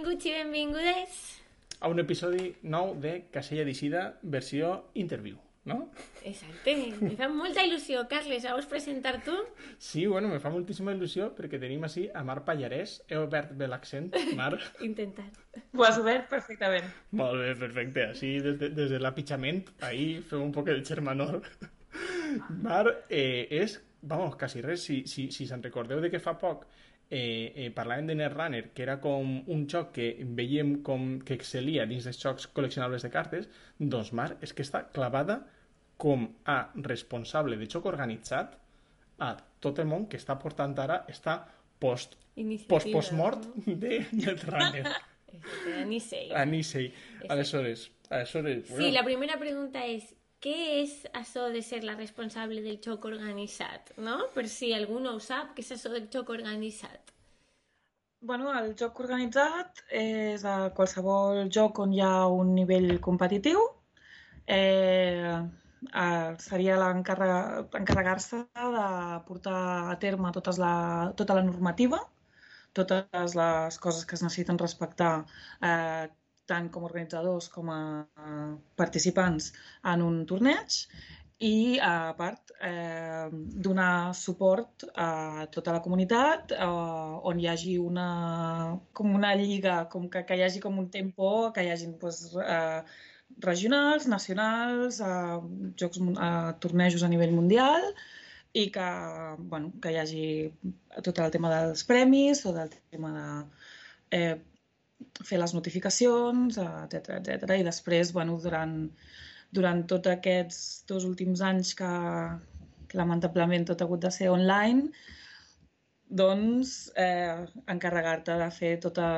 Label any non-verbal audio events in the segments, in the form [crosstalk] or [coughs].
Benvinguts i benvingudes. a un episodi nou de Casella d'Icida versió interview, no? Exacte. Me fa molta il·lusió, Carles. Vols presentar tu? Sí, bueno, me fa moltíssima il·lusió perquè tenim així a Mar Pallarès. He obert bé l'accent, Mar. [laughs] Intentar. Ho has obert perfectament. Molt bé, perfecte. Així, des de, des de l'apitjament, ahí fem un poc de germanor. Mar eh, és, vamos, quasi res, si, si, si se'n recordeu de que fa poc eh, eh, parlàvem de Netrunner, que era com un joc que veiem com que excel·lia dins dels jocs col·leccionables de cartes, doncs Mar és que està clavada com a responsable de joc organitzat a tot el món que està portant ara està post Iniciativa. post postmort de Netrunner Exacte, Ni sé. a Nisei. Aleshores, aleshores, Sí, la primera pregunta és què és això de ser la responsable del joc organitzat, no? Per si algú no ho sap, què és això del joc organitzat? Bueno, el joc organitzat és a qualsevol joc on hi ha un nivell competitiu. Eh, eh, seria encarregar-se de portar a terme totes la, tota la normativa, totes les coses que es necessiten respectar eh, tant com a organitzadors com a, participants en un torneig i, a part, eh, donar suport a tota la comunitat eh, on hi hagi una, com una lliga, com que, que hi hagi com un tempo, que hi hagi pues, eh, regionals, nacionals, eh, jocs, eh, tornejos a nivell mundial i que, bueno, que hi hagi tot el tema dels premis o del tema de eh, fer les notificacions, etc etc. I després, bueno, durant, durant tots aquests dos últims anys que, que lamentablement tot ha hagut de ser online, doncs eh, encarregar-te de fer tota,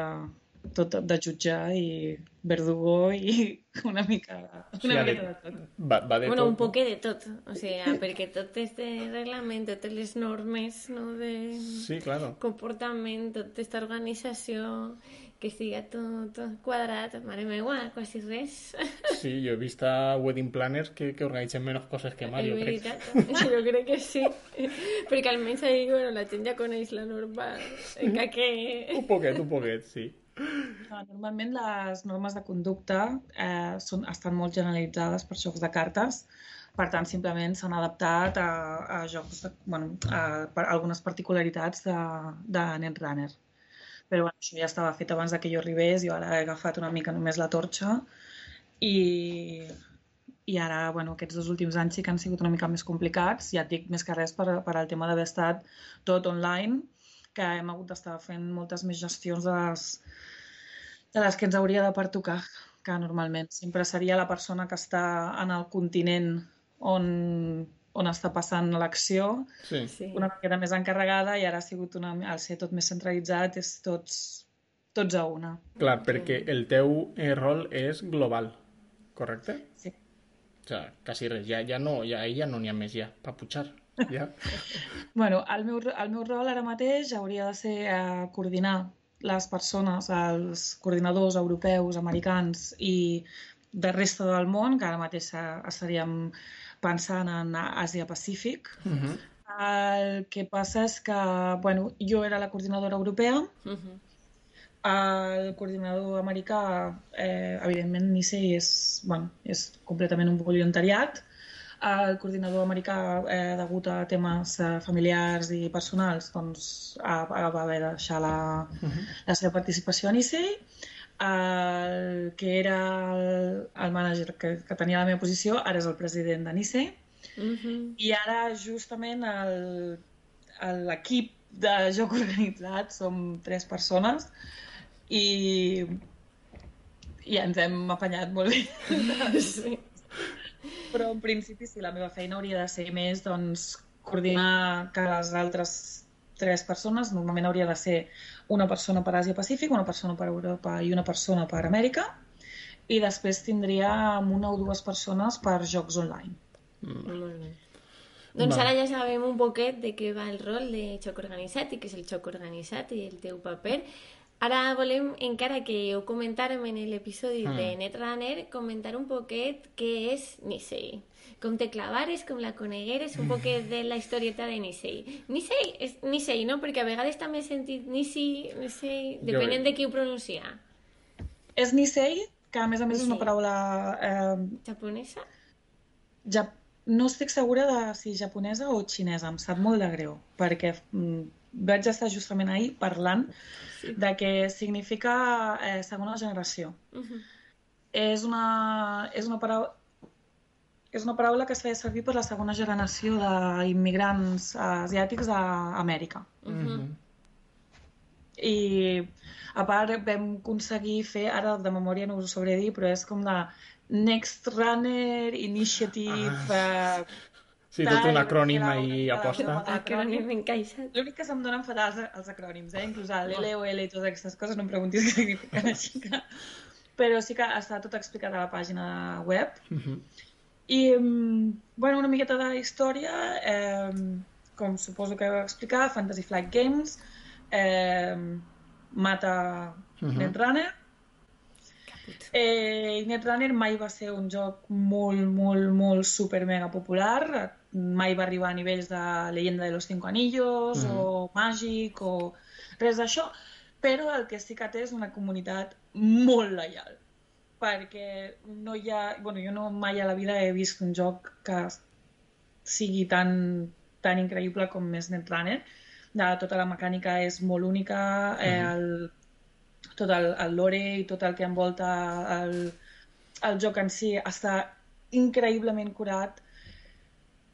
tot de jutjar i verdugo i [laughs] una mica, una mica de tot. va, va de bueno, tot, un poquet de tot. O sigui, perquè tot este reglament, totes les normes no, de Sí, claro. comportament, tota aquesta organització, que siga tot, tot quadrat, mare meva, quasi res. [laughs] Sí, jo he vist a wedding planners que, que organitzen menys coses que Mario, És crec. jo crec que sí. [laughs] Perquè almenys ahí, bueno, la gent ja coneix la norma. Que... Un poquet, un poquet, sí. Ah, Normalment les normes de conducta eh, són, estan molt generalitzades per jocs de cartes, per tant, simplement s'han adaptat a, a jocs, de, bueno, a, per algunes particularitats de, de Netrunner. Però bueno, això ja estava fet abans de que jo arribés, jo ara he agafat una mica només la torxa. I, i ara, bueno, aquests dos últims anys sí que han sigut una mica més complicats, ja et dic més que res per, per al tema d'haver estat tot online, que hem hagut d'estar fent moltes més gestions de les, de les que ens hauria de pertocar, que normalment sempre seria la persona que està en el continent on, on està passant l'acció, Sí. Sí. una miqueta més encarregada i ara ha sigut una, al ser tot més centralitzat és tots, tots a una. Clar, perquè el teu eh, rol és global, correcte? Sí. O sea, quasi res, ja, ja no, ja, ja no n'hi ha més ja, pa pujar. Ja. [laughs] Bueno, el meu, el meu rol ara mateix hauria de ser eh, coordinar les persones, els coordinadors europeus, americans i de resta del món, que ara mateix eh, estaríem pensant en Àsia-Pacífic. Uh -huh. El que passa és que, bueno, jo era la coordinadora europea, Mhm. el coordinador americà, eh, evidentment, Nisei és, bueno, és completament un voluntariat. El coordinador americà, eh, degut a temes eh, familiars i personals, doncs, ha, ha, va haver de deixar la, Uh -huh. la seva participació a Nisei. El que era el, el mànager que, que tenia la meva posició, ara és el president de Nisei. Mhm. I ara, justament, l'equip de joc [laughs] organitzat som tres persones i, i ens hem apanyat molt bé. [laughs] Sí. Però, en principi, sí, la meva feina hauria de ser més doncs, coordinar que les altres tres persones, normalment hauria de ser una persona per Àsia-Pacífic, una persona per Europa i una persona per Amèrica, i després tindríem una o dues persones per jocs online. Molt bé. Doncs Va. ara ja sabem un poquet de què va el rol de xoc organitzat i què és el xoc organitzat i el teu paper. Ara volem, encara que ho comentàrem en l'episodi Mm. de Netrunner, comentar un poquet què és Nisei. Com te clavares, com la conegueres, un poquet [laughs] de la historieta de Nisei. Nisei és Nisei, no? Perquè a vegades també he sentit Nisi, Nisei, depenent de qui ho pronuncia. És Nisei, que a més a més és una Nisei. paraula... Eh, Japonesa? ja, no estic segura de si japonesa o xinesa, em sap molt de greu, perquè mm, vaig estar justament ahir parlant Sí. de que significa eh, segona generació. Mhm. És una, és una paraula és una paraula que es feia servir per la segona generació d'immigrants asiàtics a Amèrica. Mhm. I a part vam aconseguir fer, ara de memòria no us ho sabré dir, però és com la Next Runner Initiative... Ah. eh, Sí, tot un acrònim ahí una- aposta. [laughs] Acrònim encaixat. L'únic que se'm donen fatal els, els acrònims, eh? inclús l'LOL i totes aquestes coses, no em preguntis què signifiquen així que... Però sí que està tot explicat a la pàgina web. Mhm. I, mm, bueno, una miqueta de història, eh, com suposo que heu explicat, Fantasy Flight Games, eh, mata Mhm. Netrunner. Caput. Eh, i Netrunner mai va ser un joc molt, molt, molt super mega popular. Mai va arribar a nivells de Leyenda de los Cinco Anillos Mhm. o Màgic o res d'això. Però el que sí que té és una comunitat molt lleial. Perquè no hi ha... Bueno, jo no mai a la vida he vist un joc que sigui tan, tan increïble com és Netrunner. De, tota la mecànica és molt única, eh, Mhm. el, tot el, el lore i tot el que envolta el, el joc en si està increïblement curat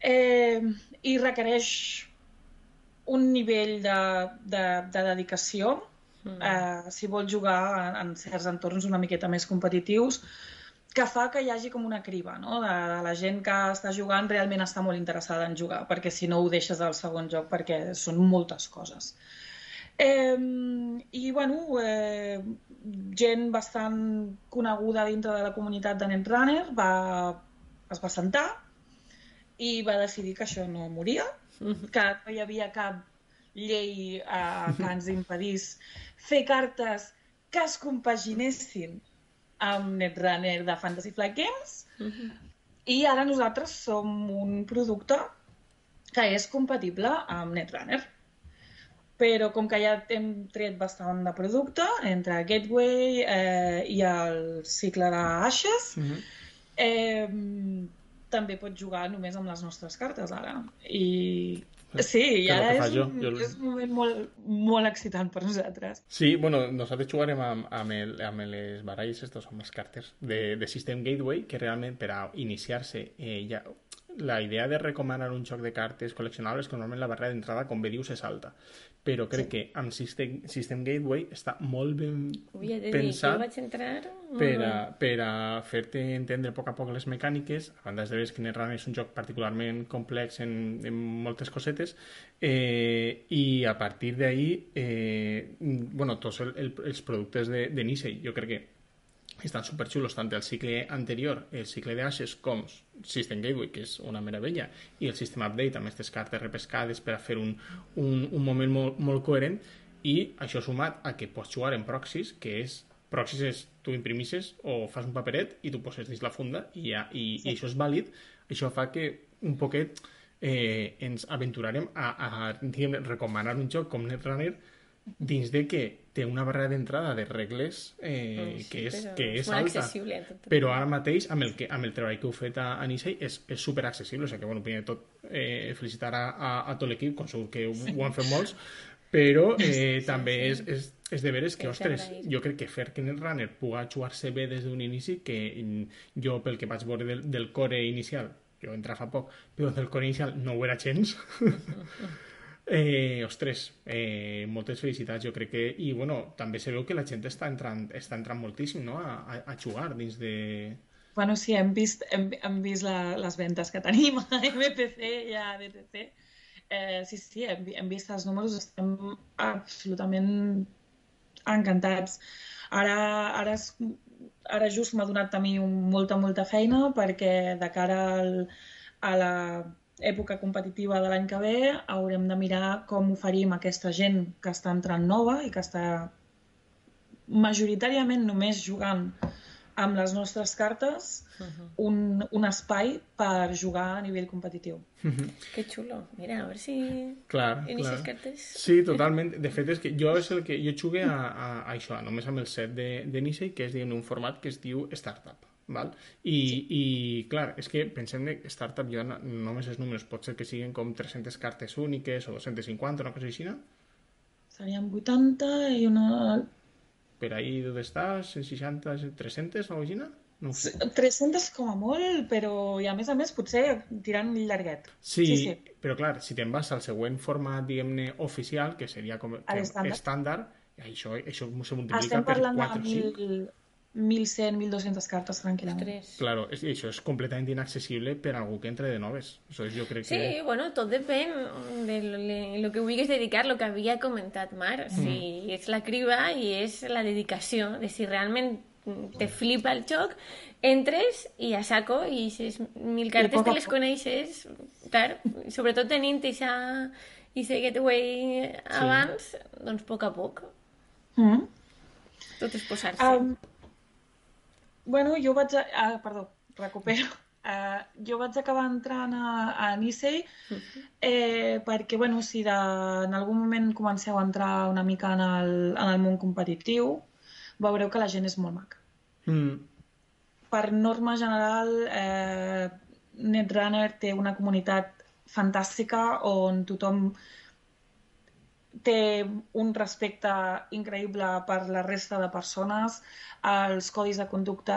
eh, i requereix un nivell de, de, de dedicació Mm. eh, si vols jugar en, en certs entorns una miqueta més competitius que fa que hi hagi com una criba, no? De, de la gent que està jugant realment està molt interessada en jugar, perquè si no ho deixes al segon joc, perquè són moltes coses. Eh, I, bueno, eh, gent bastant coneguda dintre de la comunitat de Netrunner va, es va sentar i va decidir que això no moria, Mhm. que no hi havia cap llei eh, que ens impedís fer cartes que es compaginessin amb Netrunner de Fantasy Flight Games Mhm. i ara nosaltres som un producte que és compatible amb Netrunner. Però com que ja hem tret bastant de producte entre Gateway eh, i el cicle d'Ashes, Mhm. eh, també pots jugar només amb les nostres cartes ara. I sí, i ara és jo. Jo- és un moment molt, molt excitant per nosaltres. Sí, bueno, nosaltres jugarem amb, amb, el, amb les baralles estos, amb les cartes de, de System Gateway, que realment per a iniciar-se eh, ja, la idea de recomanar un joc de cartes col·leccionables que normalment la barrera d'entrada, com bé dius, és alta. Però crec Sí. que amb System, System Gateway està molt ben Ui, dir, pensat jo vaig entrar... per a, per a fer-te entendre a poc a poc les mecàniques, a banda de veure que Netrunner és un joc particularment complex en, en moltes cosetes, eh, i a partir d'ahí, eh, bueno, tots el, el, els productes de, de Nisei, jo crec que estan superxulos, tant el cicle anterior, el cicle d'Ashes, com System Gateway, que és una meravella, i el System Update, amb aquestes cartes repescades per a fer un, un, un moment molt, molt coherent, i això sumat a que pots jugar en proxies, que és proxies és tu imprimisses o fas un paperet i tu poses dins la funda i, ja, i, i això és vàlid, això fa que un poquet eh, ens aventurarem a, a diguem, recomanar un joc com Netrunner dins de que té una barrera d'entrada de regles eh, Mm, sí, que és, però que és molt alta. però ara mateix amb el, que, amb el treball que heu fet a, a Nisei és, és super accessible o sigui que bueno, primer de tot eh, felicitar a, a, a tot l'equip com segur que ho, ho han fet molts però eh, també sí. És, és, és de veres que, És ostres, jo crec que fer que Netrunner puga jugar-se bé des d'un inici que jo pel que vaig veure del, del core inicial jo entra fa poc, però del core inicial no ho era gens [laughs] Eh, ostres, eh, moltes felicitats, jo crec que... I, bueno, també se veu que la gent està entrant, està entrant moltíssim, no?, a, a, a jugar dins de... Bueno, sí, hem vist, hem, hem vist la, les ventes que tenim a [laughs] MPC i a DTC. Eh, sí, sí, hem, hem vist els números, estem absolutament encantats. Ara, ara, és, ara just m'ha donat a mi molta, molta feina perquè de cara al, a la època competitiva de l'any que ve haurem de mirar com oferim a aquesta gent que està entrant nova i que està majoritàriament només jugant amb les nostres cartes Uh -huh. un, un espai per jugar a nivell competitiu. Que xulo. Mira, a veure si... Clar, clar. cartes... Sí, totalment. De fet, és que jo és el que jo jugué a, a, a això, només amb el set de, de Nisei, que és diguem, un format que es diu Startup. Val? I, sí. I, clar, és que pensem que Startup jo no, només els números pot ser que siguin com 300 cartes úniques o 250, una cosa així, no? Serien 80 i una... Per ahí d'on estàs, 160, 300, una cosa No sé. 300 com a molt, però i a més a més potser tirant llarguet. Sí, Sí, sí, però clar, si te'n vas al següent format, diguem-ne, oficial, que seria com que estàndard, això, això se multiplica Estem per parlant 4 o de 5. mil, 1.100, 1.200 cartes tranquil·lament. Tres. Claro, és, això és completament inaccessible per a algú que entre de noves. Això és, jo crec Sí, que... bueno, tot depèn de lo, lo que vulguis dedicar, lo que havia comentat Mar. Si és la criba i és la dedicació, de si realment te flipa el joc, entres i a saco i aquestes mil cartes te a les coneixes, clar, sobretot tenint eixa, eixa gateway abans, doncs a poc a poc, Mm. tot és posar-se. Um, bueno, jo vaig... A... Ah, perdó, recupero. [laughs] Uh, jo vaig acabar entrant a, a Nisei eh, perquè, bueno, si de, en algun moment comenceu a entrar una mica en el, en el món competitiu, veureu que la gent és molt maca. Mm, Per norma general, eh, Netrunner té una comunitat fantàstica on tothom té un respecte increïble per la resta de persones. Els codis de conducta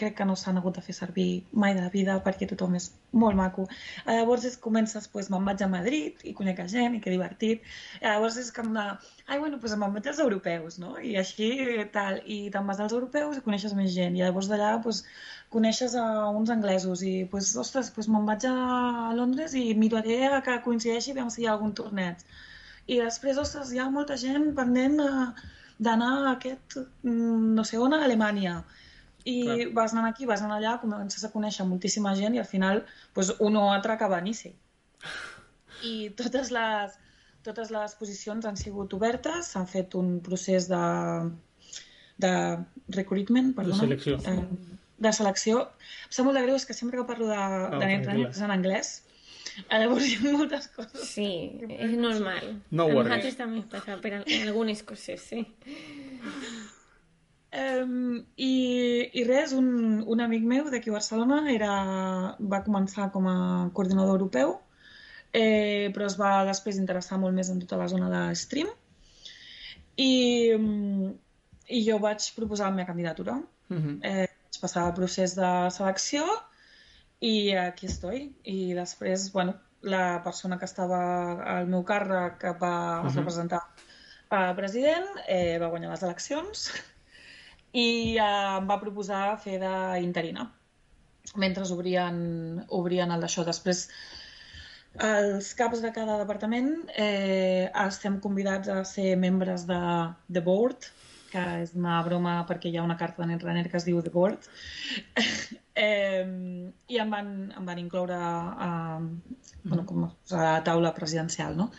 crec que no s'han hagut de fer servir mai de la vida perquè tothom és molt maco. Eh, Llavors és, comences, pues, me'n vaig a Madrid i conec gent i que divertit. Eh, Llavors és com de, ai, bueno, pues me'n vaig als europeus, no? I així tal. I te'n vas als europeus i coneixes més gent. I llavors d'allà, pues, coneixes a uns anglesos i, pues, ostres, pues me'n vaig a Londres i miraré que coincideixi veiem si hi ha algun torneig. I després, ostres, hi ha molta gent pendent de- d'anar a aquest, mm, no sé on, a Alemanya. I Clar. vas anant aquí, vas anar allà, comences a conèixer moltíssima gent i al final pues, uno altre acaba a Nice. I totes les, totes les posicions han sigut obertes, s'han fet un procés de, de recruitment, perdona. selecció. Eh, de selecció. Em sap molt de greu, és que sempre que parlo de, No, de és en anglès. Eh, Llavors hi ha moltes coses. Sí, és normal. No a worries. nosaltres també ens passa per algunes coses, sí. Um, i, I res, un, un amic meu d'aquí a Barcelona era, va començar com a coordinador europeu, eh, però es va després interessar molt més en tota la zona de stream. I, i jo vaig proposar la meva candidatura. mhm. Eh, vaig passar el procés de selecció i aquí estoy. I després, bueno, la persona que estava al meu càrrec que va Mhm. representar a president eh, va guanyar les eleccions i eh, em va proposar fer d'interina mentre obrien, obrien el d'això. Després, els caps de cada departament eh, estem convidats a ser membres de The Board, que és una broma perquè hi ha una carta de Netrunner que es diu The Board. Eh, I em van, em van incloure a, bueno, com a la taula presidencial, no?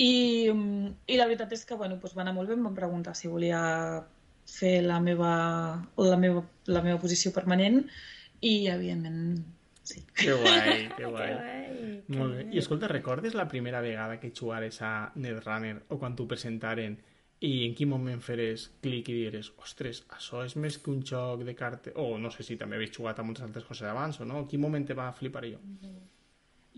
I, i la veritat és que bueno, doncs va anar molt bé, em van preguntar si volia fer la meva, la meva, la meva posició permanent i, evidentment, sí. Que guai, que Que [laughs] guai. guai, que Molt bé. guai. I escolta, recordes la primera vegada que jugares a Netrunner o quan t'ho presentaren i en quin moment feres clic i dieres ostres, això és més que un joc de cartes o no sé si també havies jugat a moltes altres coses abans o no, en quin moment te va flipar jo?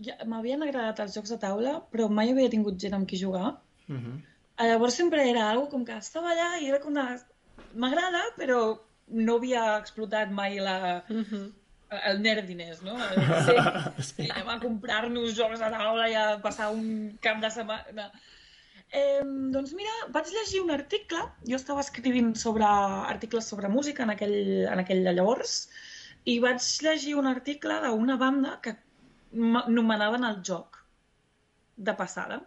Ja, M'havien agradat els jocs de taula, però mai havia tingut gent amb qui jugar. Uh -huh. Eh, Llavors sempre era algo com que estava allà i era com de... M'agrada, però no havia explotat mai la, Mhm. el nerdiness, no? [laughs] Sí. I anem a comprar-nos jocs de taula i a passar un cap de setmana... Eh, doncs mira, vaig llegir un article, jo estava escrivint sobre articles sobre música en aquell, en aquell llavors, i vaig llegir un article d'una banda que nomenaven el joc de passada.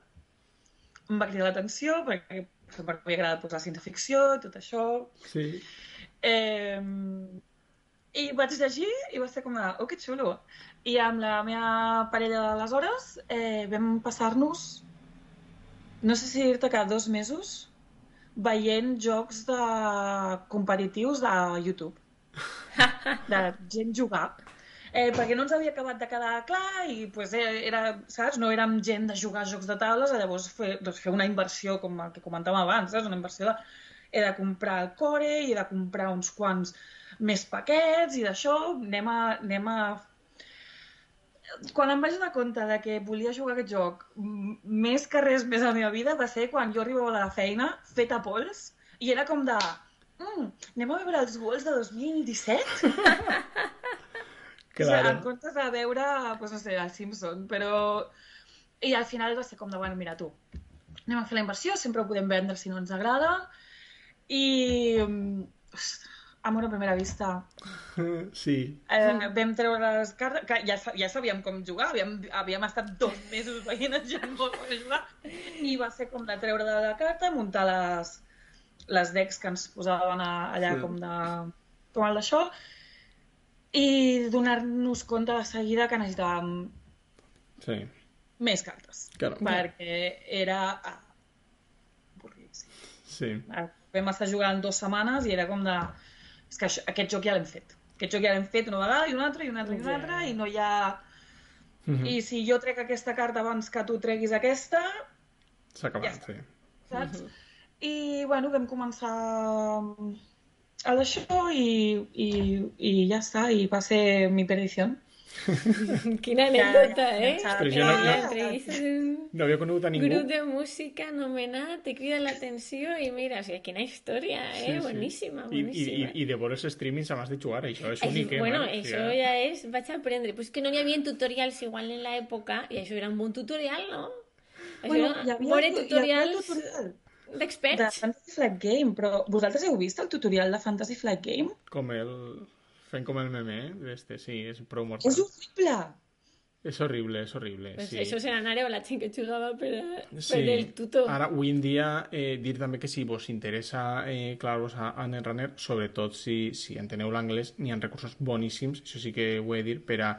Em va cridar l'atenció perquè sempre m'havia agradat posar ciència-ficció i tot això, Sí. Eh, I vaig llegir i va ser com de, oh, que xulo. I amb la meva parella d'aleshores eh, vam passar-nos, no sé si dir-te que dos mesos, veient jocs de competitius de YouTube. [laughs] de gent jugar. Eh, perquè no ens havia acabat de quedar clar i pues, eh, era, saps? no érem gent de jugar a jocs de taules, llavors fer, doncs, fer una inversió, com el que comentàvem abans, saps? una inversió de, he de comprar el core i he de comprar uns quants més paquets i d'això anem a, anem a quan em vaig donar compte de que volia jugar aquest joc més que res més a la meva vida va ser quan jo arribava de la feina feta pols i era com de mm, anem a veure els gols de 2017? [laughs] claro. O sigui, en comptes de veure, pues, no sé, el Simpson, però... I al final va ser com de, bueno, mira tu, anem a fer la inversió, sempre ho podem vendre si no ens agrada, i... Ostres, amor a primera vista. [laughs] Sí. Eh, vam treure les cartes, que ja, ja sabíem com jugar, havíem, havíem estat dos [laughs] mesos veient el gent molt jugar, i va ser com de treure de la carta, muntar les, les decks que ens posaven a, allà sí. com de... com el d'això, i donar-nos compte de seguida que necessitàvem sí. més cartes. Claro. Perquè era avorridíssim. Sí. Vam estar jugant dues setmanes i era com de és que això, aquest joc ja l'hem fet. Aquest joc ja l'hem fet una vegada i una altra i una altra i una altra i no hi ha... Mm -hmm. I si jo trec aquesta carta abans que tu treguis aquesta... S'ha acabat, ja sí. Saps? Mm -hmm. I, bueno, vam començar a d'això i, i, i ja està, i va ser mi perdició. [laughs] Quina anècdota, eh? Ostres, jo no, no, no havia conegut a ningú. Grup de música anomenat, te crida l'atenció i mira, o sigui, quina història, eh? Sí, sí. Boníssima, boníssima. I, i, i de veure els streamings abans de jugar, això és únic, eh? Bueno, eh? això ja és... Vaig aprendre. Pues que no hi havia tutorials igual en l'època i això era un bon tutorial, no? Això bueno, hi havia, veure tutorials... tutorial d'experts. De Fantasy Flight Game, però vosaltres heu vist el tutorial de Fantasy Flight Game? Com el... Fent com el meme, este, sí, és prou mortal. És horrible! És horrible, és horrible, pues sí. Això serà anàreu la gent que jugava per, a, sí. per el tutor. Ara, avui en dia, eh, dir també que si vos interessa eh, clavar-vos a, a Netrunner, sobretot si, si enteneu l'anglès, n'hi ha recursos boníssims, això sí que ho he de dir, per a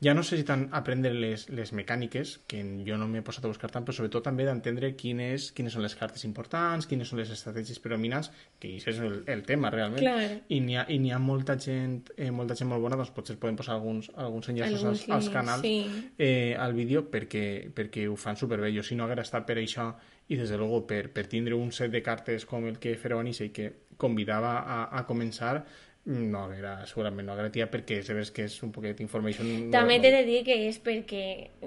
ja no sé si tant aprendre les, les mecàniques, que jo no m'he posat a buscar tant, però sobretot també d'entendre quines, quines són les cartes importants, quines són les estratègies predominants, que això és el, el tema realment. Clar. I n'hi ha, i ha molta gent, eh, molta gent molt bona, doncs potser podem posar alguns, alguns enllaços als, als canals sí. eh, al vídeo perquè, perquè ho fan superbé. Jo si no haguera estat per això i des de luego per, per tindre un set de cartes com el que a i que convidava a, a començar no haguera, segurament no haguera tirat perquè sabes que és un poquet information... També t'he de dir que és perquè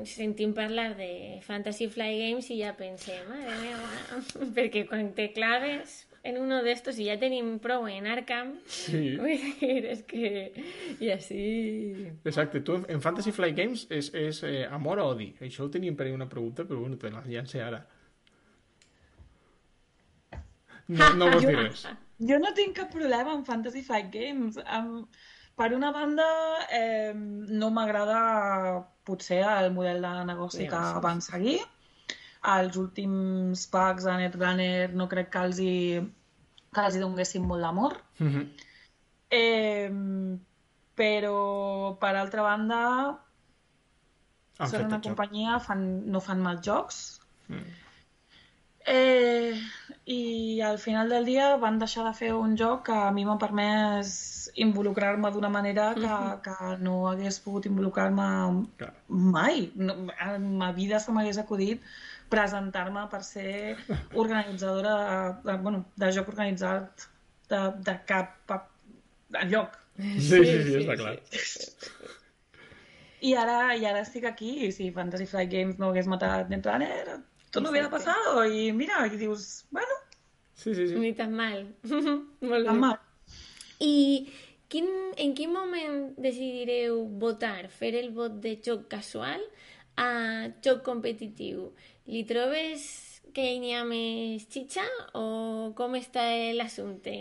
sentim parlar de Fantasy Fly Games i ja pensem, madre meva, perquè quan te claves en uno de estos y ya tenim prou en Arkham, sí. [laughs] dir, és que... I així... Exacte, tu en Fantasy Flight Games és, és eh, amor o odi? Això ho teníem per una pregunta, però bueno, te la llance ara. No, no [laughs] vols dir res. Jo no tinc cap problema amb Fantasy Fight Games. Um, per una banda, eh, no m'agrada potser el model de negoci sí, que sí. van seguir. Els últims packs de Netrunner no crec que els hi, que els hi donguessin molt d'amor. Mm -hmm. eh, però, per altra banda, Han són una companyia, fan, no fan mal jocs. Mm. Eh, I al final del dia van deixar de fer un joc que a mi m'ha permès involucrar-me d'una manera que, uh -huh. que no hagués pogut involucrar-me Clar. mai. No, en ma vida se m'hagués acudit presentar-me per ser organitzadora de, de, bueno, de joc organitzat de, de cap lloc. Sí, sí, sí, sí està clar. I ara, I ara estic aquí, i si Fantasy Flight Games no hagués matat Netrunner, tot no hubiera pasado, i mira, i dius, bueno... Sí, sí, sí. Ni tan mal. [laughs] Tan mal. I quin, en quin moment decidireu votar, fer el vot de joc casual a joc competitiu? Li trobes que n'hi ha més xitxa o com està l'assumpte?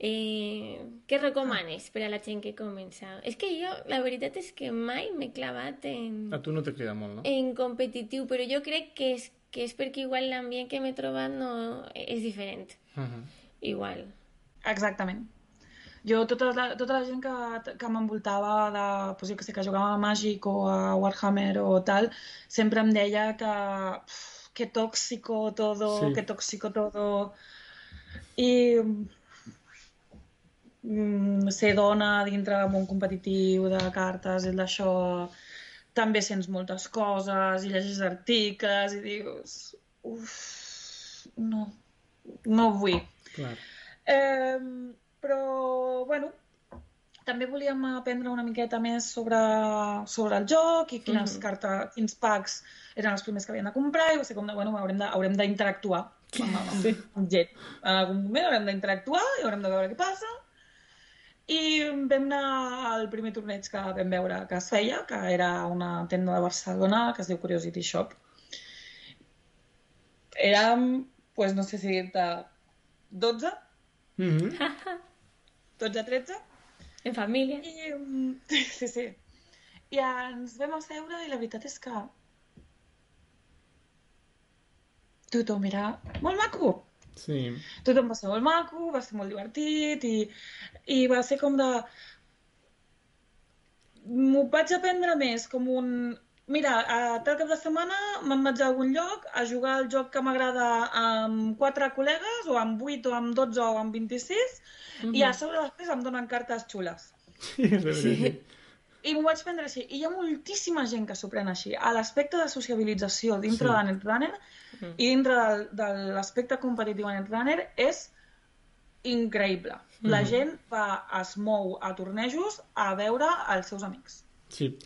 Eh, què recomanes per a la gent que comença? És que jo, la veritat és que mai m'he clavat en, A tu no te crida molt, no? en competitiu, però jo crec que és, que és perquè igual l'ambient que m'he trobat no, és diferent. Uh -huh. Igual. Exactament. Jo, tota la, tota la gent que, que m'envoltava de, pues, jo que sé, que jugava a Magic o a Warhammer o tal, sempre em deia que que tóxico todo, Sí. que tóxico todo. I mm, ser dona dintre del món competitiu de cartes i d'això també sents moltes coses i llegis articles i dius uf, no, no ho vull. Clar. Eh, però, bueno, també volíem aprendre una miqueta més sobre, sobre el joc i quines Mhm. cartes, quins packs eren els primers que havien de comprar i va ser com de, bueno, haurem de- haurem d'interactuar amb, amb, amb gent. En algun moment haurem d'interactuar i haurem de veure què passa. I vam anar al primer torneig que vam veure que es feia, que era una tenda de Barcelona que es diu Curiosity Shop. Érem, pues, no sé si dir-te, 12, Mm -hmm. 12, 13, En família. I, mm, [laughs] sí, sí. I ens vam asseure i la veritat és que tothom era molt maco. Sí. Tothom va ser molt maco, va ser molt divertit i, i va ser com de... M'ho vaig aprendre més com un... Mira, a tal cap de setmana me'n vaig a algun lloc a jugar al joc que m'agrada amb quatre col·legues, o amb 8, o amb 12, o amb 26, i a sobre després em donen cartes xules. Sí, és veritat. Sí. I m'ho vaig prendre així. I hi ha moltíssima gent que s'ho pren així. A l'aspecte de sociabilització dintre Sí. de Netrunner Mhm. i dintre del, de l'aspecte competitiu a Netrunner és increïble. La Mhm. gent va, es mou a tornejos a veure els seus amics. sí.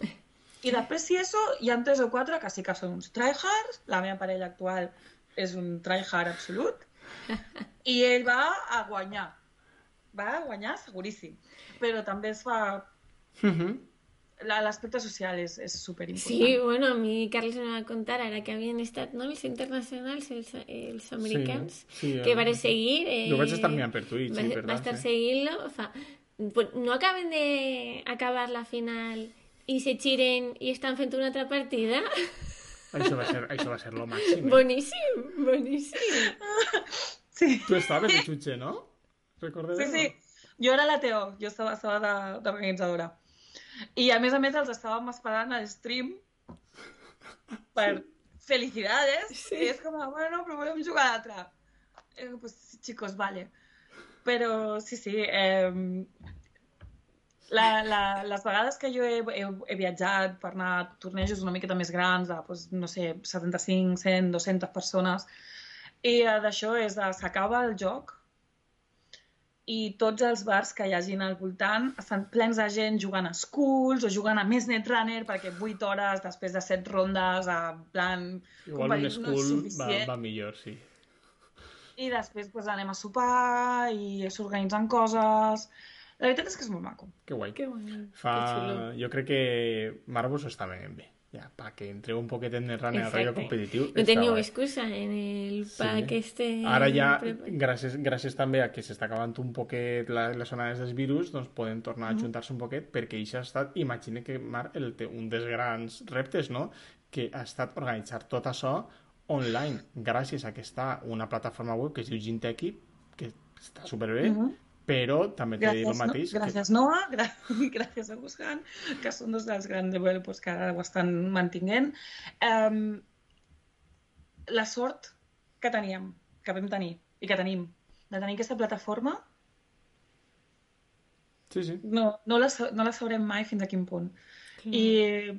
I després, si eso, hi ha tres o quatre que sí que són uns tryhards. La meva parella actual és un tryhard absolut. [laughs] I ell va a guanyar. Va a guanyar seguríssim. Però també es fa Mm -hmm. La- l'aspecte social és, és superimportant. Sí, bueno, a mi Carles em va contar ara que havien estat no, els internacionals, els, els americans, sí, que eh, vares seguir... Eh, Lo vaig estar mirant per Twitch, va, sí, va verdad, estar sí. seguint-lo. Fa... Pues no acaben de acabar la final i se xiren i estan fent una altra partida? Això va ser, això va ser lo màxim. eh? Boníssim, boníssim. [laughs] Sí, Tu estaves de xutxe, no? Recordeu? sí, sí. Jo era la Teo, jo estava, estava de- d'organitzadora. I a més a més els estàvem esperant al stream per felicidades. Sí. I és com, bueno, però volem jugar a l'altre. Eh, pues, sí, chicos, vale. Però sí, sí, eh, la, la, les vegades que jo he, he, he viatjat per anar a tornejos una miqueta més grans, de, doncs, no sé, 75, 100, 200 persones, i eh, d'això és de s'acaba el joc i tots els bars que hi hagin al voltant estan plens de gent jugant a schools o jugant a més Netrunner perquè 8 hores després de 7 rondes en plan Igual un competitiu no va, va millor, sí. i després pues, anem a sopar i s'organitzen coses la veritat és que és molt maco Que guai. Que bueno, Fa... que xulo. Jo crec que Marvus està venint bé. Ja, perquè entreu un poquet en el runner Exacte. rotllo competitiu. No teniu excusa en el Sí. pack este... Ara ja, gràcies, gràcies també a que s'està acabant un poquet la, les onades dels virus, doncs poden tornar a juntar-se un poquet, perquè això ha estat, imagina que Mar, el, un dels grans reptes, no?, que ha estat organitzar tot això online, gràcies a que està una plataforma web que es diu Ginteki, que està superbé, Mhm. Però també t'he dir el Gràcies, no? mateix. gràcies Noah, [laughs] gra gràcies a Buscan, que són dos dels grans developers que ara ho estan mantinguent. Um, la sort que teníem, que vam tenir i que tenim, de tenir aquesta plataforma, Que... Sí, sí. no, no, la, no la sabrem mai fins a quin punt. I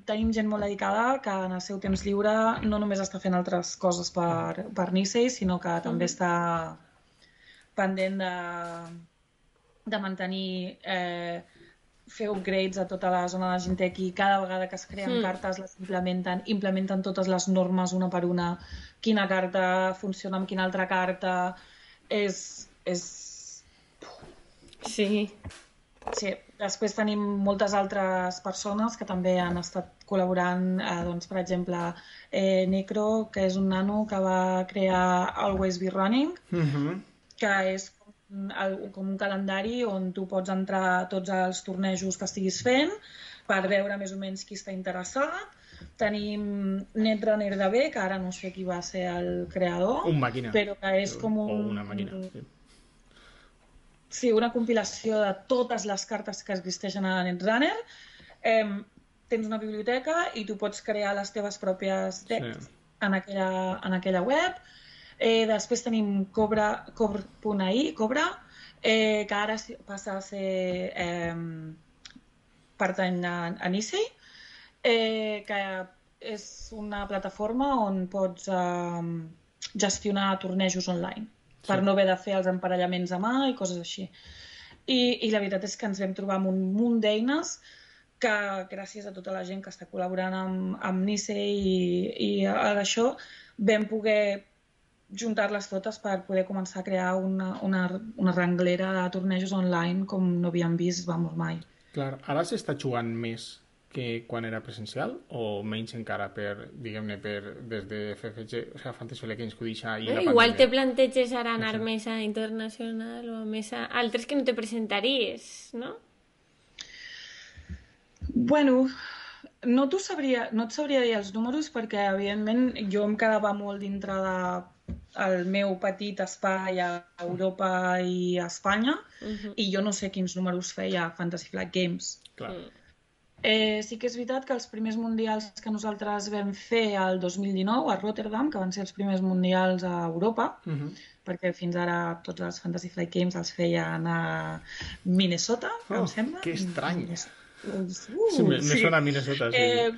tenim gent molt dedicada que en el seu temps lliure no només està fent altres coses per, per Nisei, sinó que també està pendent de, de mantenir eh, fer upgrades a tota la zona de Ginteki. Cada vegada que es creen Mm. cartes les implementen, implementen totes les normes una per una, quina carta funciona amb quina altra carta. És, és Sí. Sí, després tenim moltes altres persones que també han estat col·laborant, eh, doncs, per exemple, eh, Necro, que és un nano que va crear Always Be Running, Mm -hmm. que és el- com un calendari on tu pots entrar a tots els tornejos que estiguis fent per veure més o menys qui està interessat. Tenim Netrunner DB, que ara no sé qui va ser el creador, Un màquina. però que és com un... O una màquina, sí. Sí, una compilació de totes les cartes que existeixen a Netrunner. Eh, tens una biblioteca i tu pots crear les teves pròpies decks Sí. en, aquella, en aquella web. Eh, després tenim Cobra, Cobra.ai, Cobra, eh, que ara passa a ser eh, pertany a, a Nisei, eh, que és una plataforma on pots eh, gestionar tornejos online per no haver de fer els emparellaments a mà i coses així. I, I la veritat és que ens vam trobar amb un munt d'eines que gràcies a tota la gent que està col·laborant amb, amb Nisei i, i a això vam poder juntar-les totes per poder començar a crear una, una, una renglera de tornejos online com no havíem vist, vamos, mai. Clar, ara s'està jugant més que quan era presencial o menys encara per, diguem-ne, per des de FFG, o sigui, Fantasy Games que ho deixa ahir Eh, la Igual te pandèmia. planteges ara anar No sé. més a internacional o més a altres que no te presentaries, no? Bueno, no, sabria, no et sabria dir els números perquè, evidentment, jo em quedava molt dintre de el meu petit espai a Europa i a Espanya Mhm. i jo no sé quins números feia Fantasy Flight Games. Clar. Mm. Eh, sí que és veritat que els primers mundials que nosaltres vam fer el 2019 a Rotterdam, que van ser els primers mundials a Europa, Mhm. perquè fins ara tots els Fantasy Flight Games els feien a Minnesota, Oh, em sembla. que estrany. Uh, Sí, me, me sona a Minnesota, sí. Eh,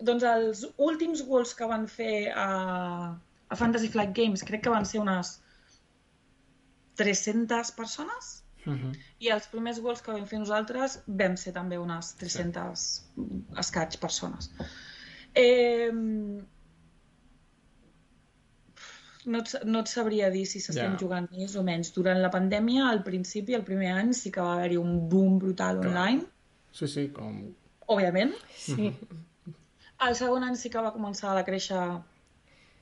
doncs els últims Worlds que van fer a, a Fantasy Flight Games crec que van ser unes 300 persones Mhm. i els primers Worlds que vam fer nosaltres vam ser també unes 300 escaig persones. Eh, no, et, no et sabria dir si s'estem Ja. jugant més o menys. Durant la pandèmia, al principi, el primer any, sí que va haver-hi un boom brutal Clar. online, Sí, sí, com... òbviament. Sí, El segon any sí que va començar a créixer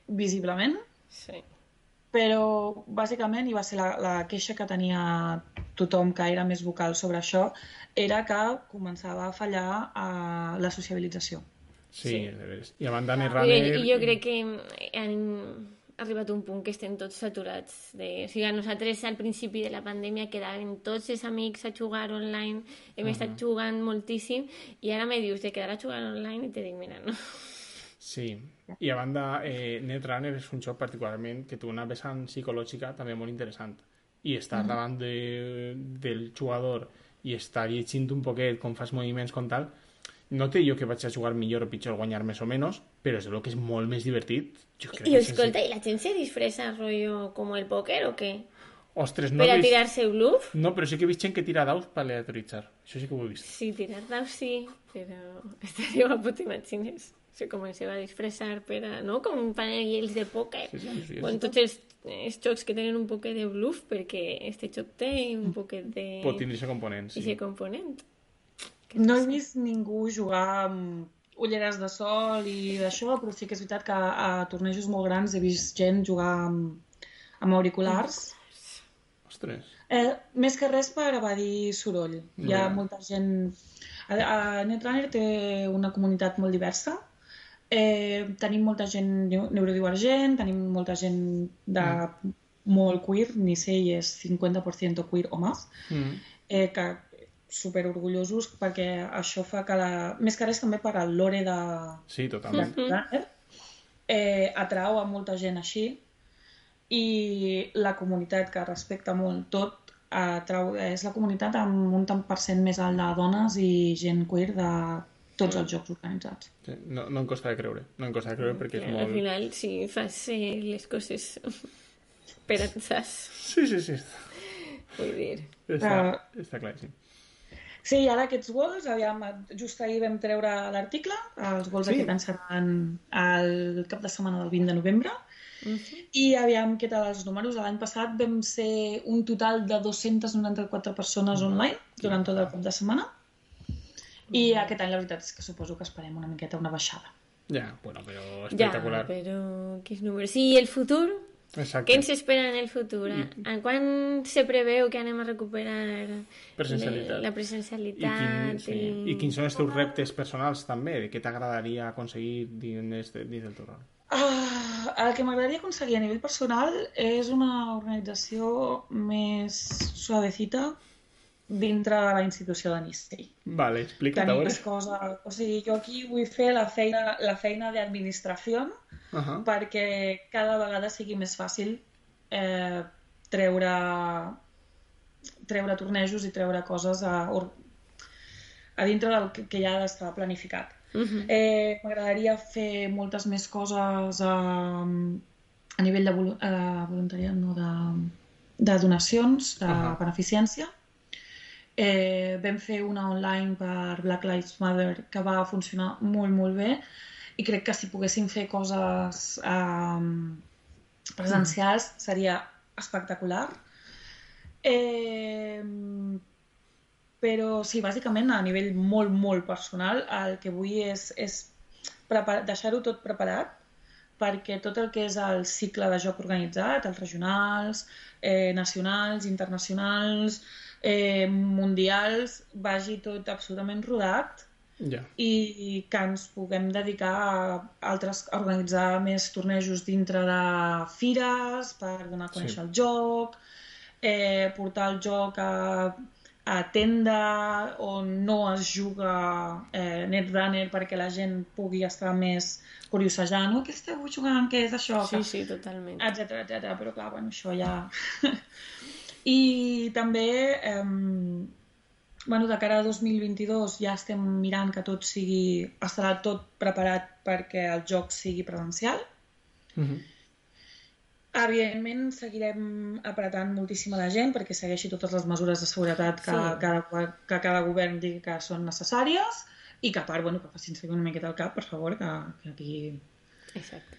visiblement, sí. però bàsicament, i va ser la, la queixa que tenia tothom que era més vocal sobre això, era que començava a fallar a la sociabilització. Sí, Sí. de veres. I a banda I, Netrunner... I jo crec que han arribat a un punt que estem tots saturats. De... O sigui, nosaltres al principi de la pandèmia quedaven tots els amics a jugar online, hem estat jugant moltíssim, i ara me dius de quedar a jugar online i te dic, mira, no. Sí, i a banda, eh, Netrunner és un joc particularment que té una vessant psicològica també molt interessant. I estar davant de, del jugador i estar llegint un poquet com fas moviments com tal, no té jo que vaig a jugar millor o pitjor, guanyar més o menys, però és el que és molt més divertit. Jo crec I que escolta, ¿y la gent se disfressa rollo como el póker o qué? Ostres, no, ¿Per a vist... tirar-se bluff? no, però sí que he vist gent que tira daus per aleatoritzar. Això sí que ho he vist. Sí, tirar daus sí, però [laughs] estaria guapo, t'imagines? Se comenceu a disfressar per a... No? Com panells de pòquer. Sí, sí, sí, o en sí. tots els, els jocs que tenen un poquet de bluff, perquè este joc té un poquet de... Pot tindre aquest component, Sí. component. No he vist ningú jugar amb ulleres de sol i d'això, però sí que és veritat que a tornejos molt grans he vist gent jugar amb, amb auriculars. Ostres. Eh, més que res per evadir soroll. Hi ha molta gent... A, a Netrunner té una comunitat molt diversa. Eh, tenim molta gent neu- neurodivergent, tenim molta gent de molt queer, ni sé, i és 50% queer o més, Mm. eh, que super orgullosos perquè això fa que la... Més que res també per al lore de, Sí, totalment. Runner, eh, atrau a molta gent així i la comunitat que respecta molt tot atrau, és la comunitat amb un tant per cent més alt de dones i gent queer de tots els jocs organitzats. Sí, no, no em costa de creure. No em costa de creure perquè és Al molt... final, si fas eh, les coses [laughs] per ansars, Sí, sí, sí. vull dir... Està, està clar, sí. Sí, i ara aquests gols, aviam, just ahir vam treure l'article, els gols Sí. sí. aquest any seran el cap de setmana del 20 de novembre, Mhm. i aviam què tal els números. L'any passat vam ser un total de 294 persones online durant tot el cap de setmana, i aquest any la veritat és que suposo que esperem una miqueta una baixada. Ja, bueno, però Ja, espectacular. però quins números. I el futur? Exacte. Què ens espera en el futur? En quan se preveu que anem a recuperar Presencialitat. la I, presencialitat? quin, sí. I quins són els teus reptes personals també? De què t'agradaria aconseguir dins, dins del teu rol? Ah, el que m'agradaria aconseguir a nivell personal és una organització més suavecita dintre de la institució de Nistei. Vale, explica't, veure. més cosa... O sigui, jo aquí vull fer la feina, la feina d'administració Uh -huh. perquè cada vegada sigui més fàcil eh, treure treure tornejos i treure coses a, a dintre del que, que ja està planificat. Uh -huh. Eh, M'agradaria fer moltes més coses a, a nivell de volu eh, voluntariat, no, de, de donacions, de uh. -huh. beneficència. Eh, vam fer una online per Black Lives Matter que va funcionar molt, molt bé i crec que si poguéssim fer coses eh, presencials seria espectacular. Eh, però sí, bàsicament a nivell molt, molt personal el que vull és, és deixar-ho tot preparat perquè tot el que és el cicle de joc organitzat, els regionals, eh, nacionals, internacionals, eh, mundials, vagi tot absolutament rodat Ja. i que ens puguem dedicar a, altres, a organitzar més tornejos dintre de fires per donar a conèixer Sí. el joc, eh, portar el joc a, a tenda on no es juga eh, Netrunner perquè la gent pugui estar més curiosejant, no? què esteu jugant, què és això? Sí, sí, totalment. etcètera, etcètera, però clar, bueno, això ja... [laughs] I també, eh, bueno, de cara a 2022 ja estem mirant que tot sigui, estarà tot preparat perquè el joc sigui presencial. Mhm. Evidentment, seguirem apretant moltíssim a la gent perquè segueixi totes les mesures de seguretat que, Sí. cada, que cada govern digui que són necessàries i que a part, bueno, que facin servir una miqueta el cap, per favor, que, que aquí Exacte.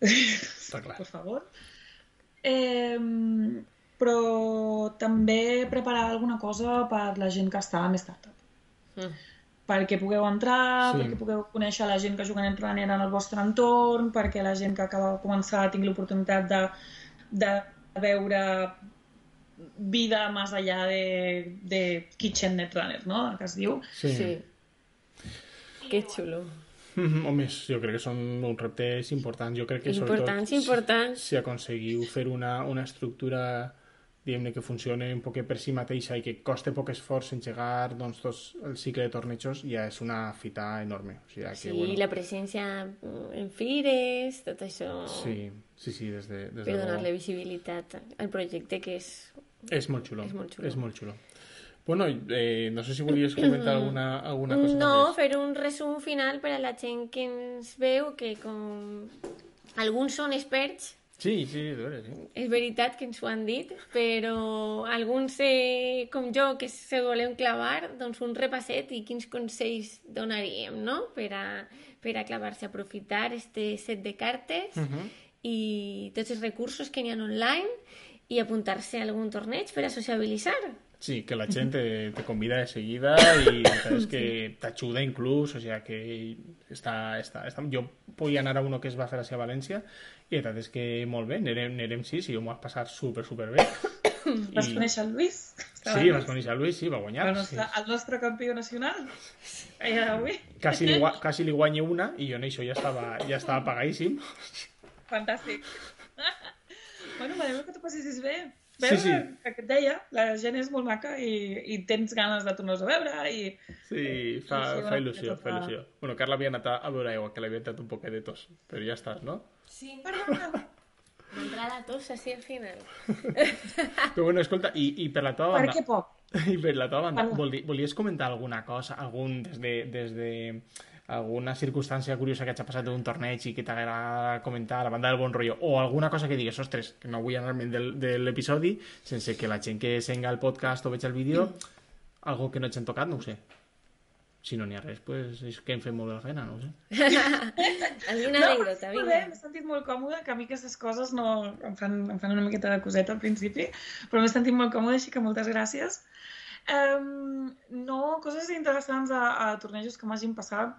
[laughs] Està clar. per favor. Eh, però també preparar alguna cosa per la gent que està en startup. Mm. Perquè pugueu entrar, Sí. perquè pugueu conèixer la gent que juga en Runner en el vostre entorn, perquè la gent que acaba de començar tingui l'oportunitat de, de veure vida més allà de, de Kitchen Netrunner, no? que es diu. Sí. Sí. Que xulo. Mhm, Home, jo crec que són uns reptes importants. Jo crec que Importants, sobretot importants. Si, si aconseguiu fer una, una estructura diguem que funcione un poc per si mateixa i que coste poc esforç engegar doncs, tot el cicle de tornejos ja és una fita enorme. O sigui, que, Sí, bueno, la presència en fires, tot això, sí, sí, sí, des de, des per de donar-li visibilitat al projecte que és... És molt xulo. és molt xulo. És molt xulo. Bueno, eh, no sé si volies comentar [clears throat] alguna, alguna cosa No, més. fer un resum final per a la gent que ens veu, que com alguns són experts, Sí, sí, veres, sí. és veritat que ens ho han dit, però alguns, eh, com jo, que se volem clavar, doncs un repasset i quins consells donaríem, no?, per a, per a clavar-se, aprofitar este set de cartes Mhm. i tots els recursos que n'hi ha online i apuntar-se a algun torneig per a sociabilitzar. Sí, que la gent te, te convida de seguida i sabes que t'ajuda inclús, o sea que està, està, està... Jo podia anar a uno que es va a València i la veritat és que molt bé, anirem, anirem sis i ho vas passar super, super bé. [coughs] Vas conèixer el Lluís? Sí, vas conèixer el Lluís, sí, va guanyar. El Sí. nostre, el nostre campió nacional. Ahir d'avui. Quasi, li, [laughs] quasi li guanyo una i jo en això ja estava, ja estava pagadíssim. Fantàstic. [laughs] bueno, m'alegro que t'ho passessis bé. Sí, Veus sí. que et deia, la gent és molt maca i, i tens ganes de tornar-los a veure i... Sí, fa, Sí, sí, fa il·lusió, fa il·lusió. Bueno, Carla havia anat a veure aigua, que l'havia tret un poquet de tos, però ja estàs, no? Sí, Perdona, entrar la tos així al final. [laughs] Però bueno, escolta, i, i per la teva per banda... què poc? [laughs] I per la teva banda, Parla. volies comentar alguna cosa, algun, des de, des de alguna circumstància curiosa que hagi passat d'un torneig i que t'agrada comentar a banda del bon rotllo, o alguna cosa que digues, ostres, que no vull anar-me'n del, de l'episodi sense que la gent que senga el podcast o veig el vídeo, algo que no ets tocat, no ho sé. Si no n'hi ha res, pues és que hem fet molt bé la feina, no ho sé. [laughs] Alguna anècdota, molt bé, vinga. m'he sentit molt còmode, que a mi aquestes coses no... em, fan, em fan una miqueta de coseta al principi, però m'he sentit molt còmode, així que moltes gràcies. Um, no, coses interessants a, a tornejos que m'hagin passat.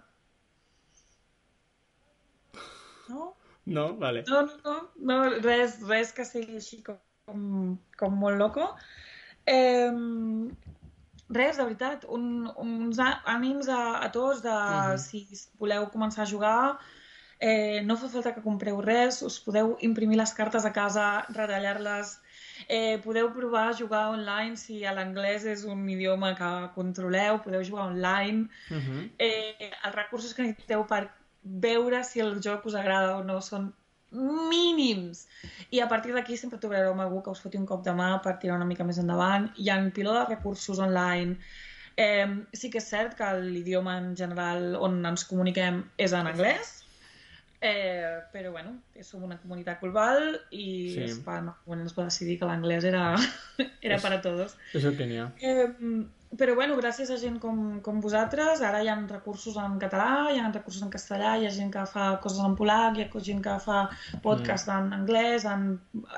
No? No? Vale. No, no, no, no res, res que sigui així com, com molt loco. Eh, res, de veritat, un, uns ànims a, a tots de Mhm. si voleu començar a jugar, eh, no fa falta que compreu res, us podeu imprimir les cartes a casa, retallar-les, eh, podeu provar a jugar online si l'anglès és un idioma que controleu, podeu jugar online, Uh -huh. eh, els recursos que necessiteu per veure si el joc us agrada o no són mínims. I a partir d'aquí sempre trobareu algú que us foti un cop de mà per tirar una mica més endavant. Hi ha piló de recursos online. Eh, sí que és cert que l'idioma en general on ens comuniquem és en anglès, Eh, però bueno, som una comunitat global i sí. Espanya bueno, es va decidir que l'anglès era, [laughs] era és, per a tots. És el que n'hi ha. Eh, però bueno, gràcies a gent com, com vosaltres, ara hi ha recursos en català, hi ha recursos en castellà, hi ha gent que fa coses en polac, hi ha gent que fa podcast mm. en anglès, en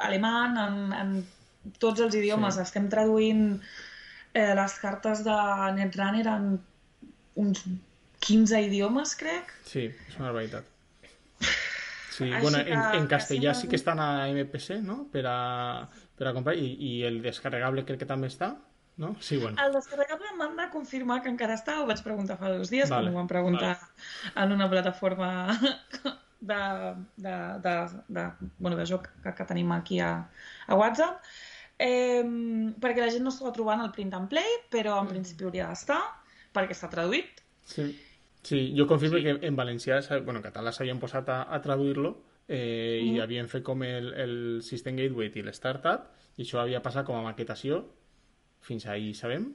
alemany, en, en tots els idiomes. Sí. Estem traduint eh, les cartes de Netrunner en uns 15 idiomes, crec. Sí, és una barbaritat. Sí, Així bueno, en, en castellà sí que estan a MPC, no? Per a, per a comprar, i, i el descarregable crec que també està, no? Sí, bueno. El descarregable m'han de confirmar que encara està, ho vaig preguntar fa dos dies, vale. quan ho van preguntar vale. en una plataforma [laughs] de, de, de, de, bueno, de joc que, que tenim aquí a, a WhatsApp, eh, perquè la gent no s'ho va trobant el print and play, però en mm. principi hauria d'estar, perquè està traduït. Sí. Sí, jo confirmo sí. que en valencià, bueno, en català s'havien posat a, a traduir-lo eh, mm. i havien fet com el, el System Gateway i l'Startup i això havia passat com a maquetació fins ahir sabem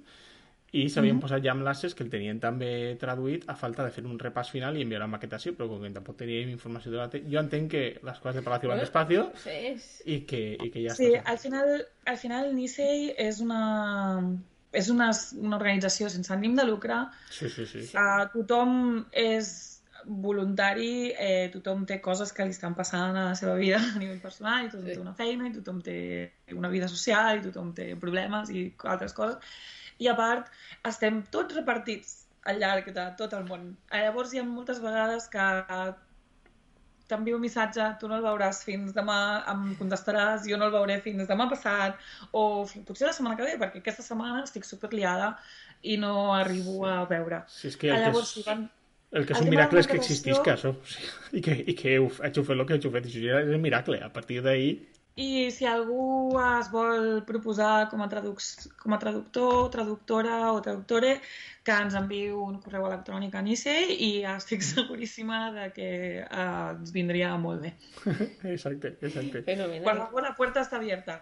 i s'havien mm -hmm. posat ja enlaces que el tenien també traduït a falta de fer un repàs final i enviar la maquetació, però com que tampoc teníem informació de la jo entenc que les coses de Palacio van despacio sí. i, que, i que ja sí, està. Sí, al final, al final Nisei és una és una, una organització sense ànim de lucre. Sí, sí, sí. Uh, tothom és voluntari, eh, tothom té coses que li estan passant a la seva vida a nivell personal, i tothom sí. té una feina, i tothom té una vida social, i tothom té problemes i altres coses. I a part, estem tots repartits al llarg de tot el món. Llavors hi ha moltes vegades que t'envio un missatge, tu no el veuràs fins demà, em contestaràs, jo no el veuré fins demà passat, o potser la setmana que ve, perquè aquesta setmana estic super liada i no arribo a veure. Sí, és que el Llavors, que és, van... el que és un miracle és que existís que això, [laughs] i que, i que heu, hagi fet el que heu fet, això ja és un miracle. A partir d'ahir i si algú es vol proposar com a, traduc com a traductor, traductora o traductore, que ens enviï un correu electrònic a Nice i estic [laughs] seguríssima de que eh, ens vindria molt bé. [laughs] Exacte, exacte. Fenomenal. Per favor, la puerta està abierta.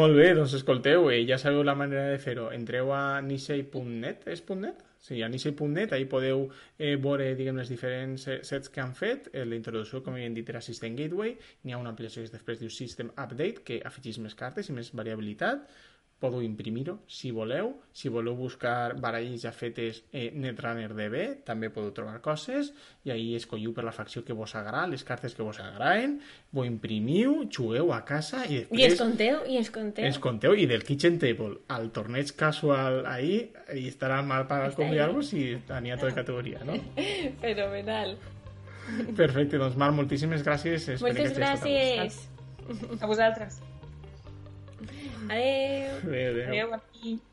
molt bé, doncs escolteu, eh, ja sabeu la manera de fer-ho. Entreu a nisei.net, és .net? Sí, a nisei.net, ahí podeu eh, veure diguem, les diferents eh, sets que han fet. Eh, la introducció, com hem dit, era System Gateway. N'hi ha una aplicació que després diu System Update, que afegeix més cartes i més variabilitat podeu imprimir-ho si voleu. Si voleu buscar baralles ja fetes eh, Netrunner DB, també podeu trobar coses i ahir escolliu per la facció que vos agrada, les cartes que vos agraden, ho imprimiu, jugueu a casa i després... I es conteu, i es conteu. Es conteu, i del Kitchen Table al torneig casual ahir, i estarà mal pagat convidar-vos i tenia tota categoria, no? [laughs] Fenomenal. Perfecte, doncs Marc, moltíssimes gràcies. Moltes gràcies. A vosaltres. Adiós. Adiós. Adiós. Adiós.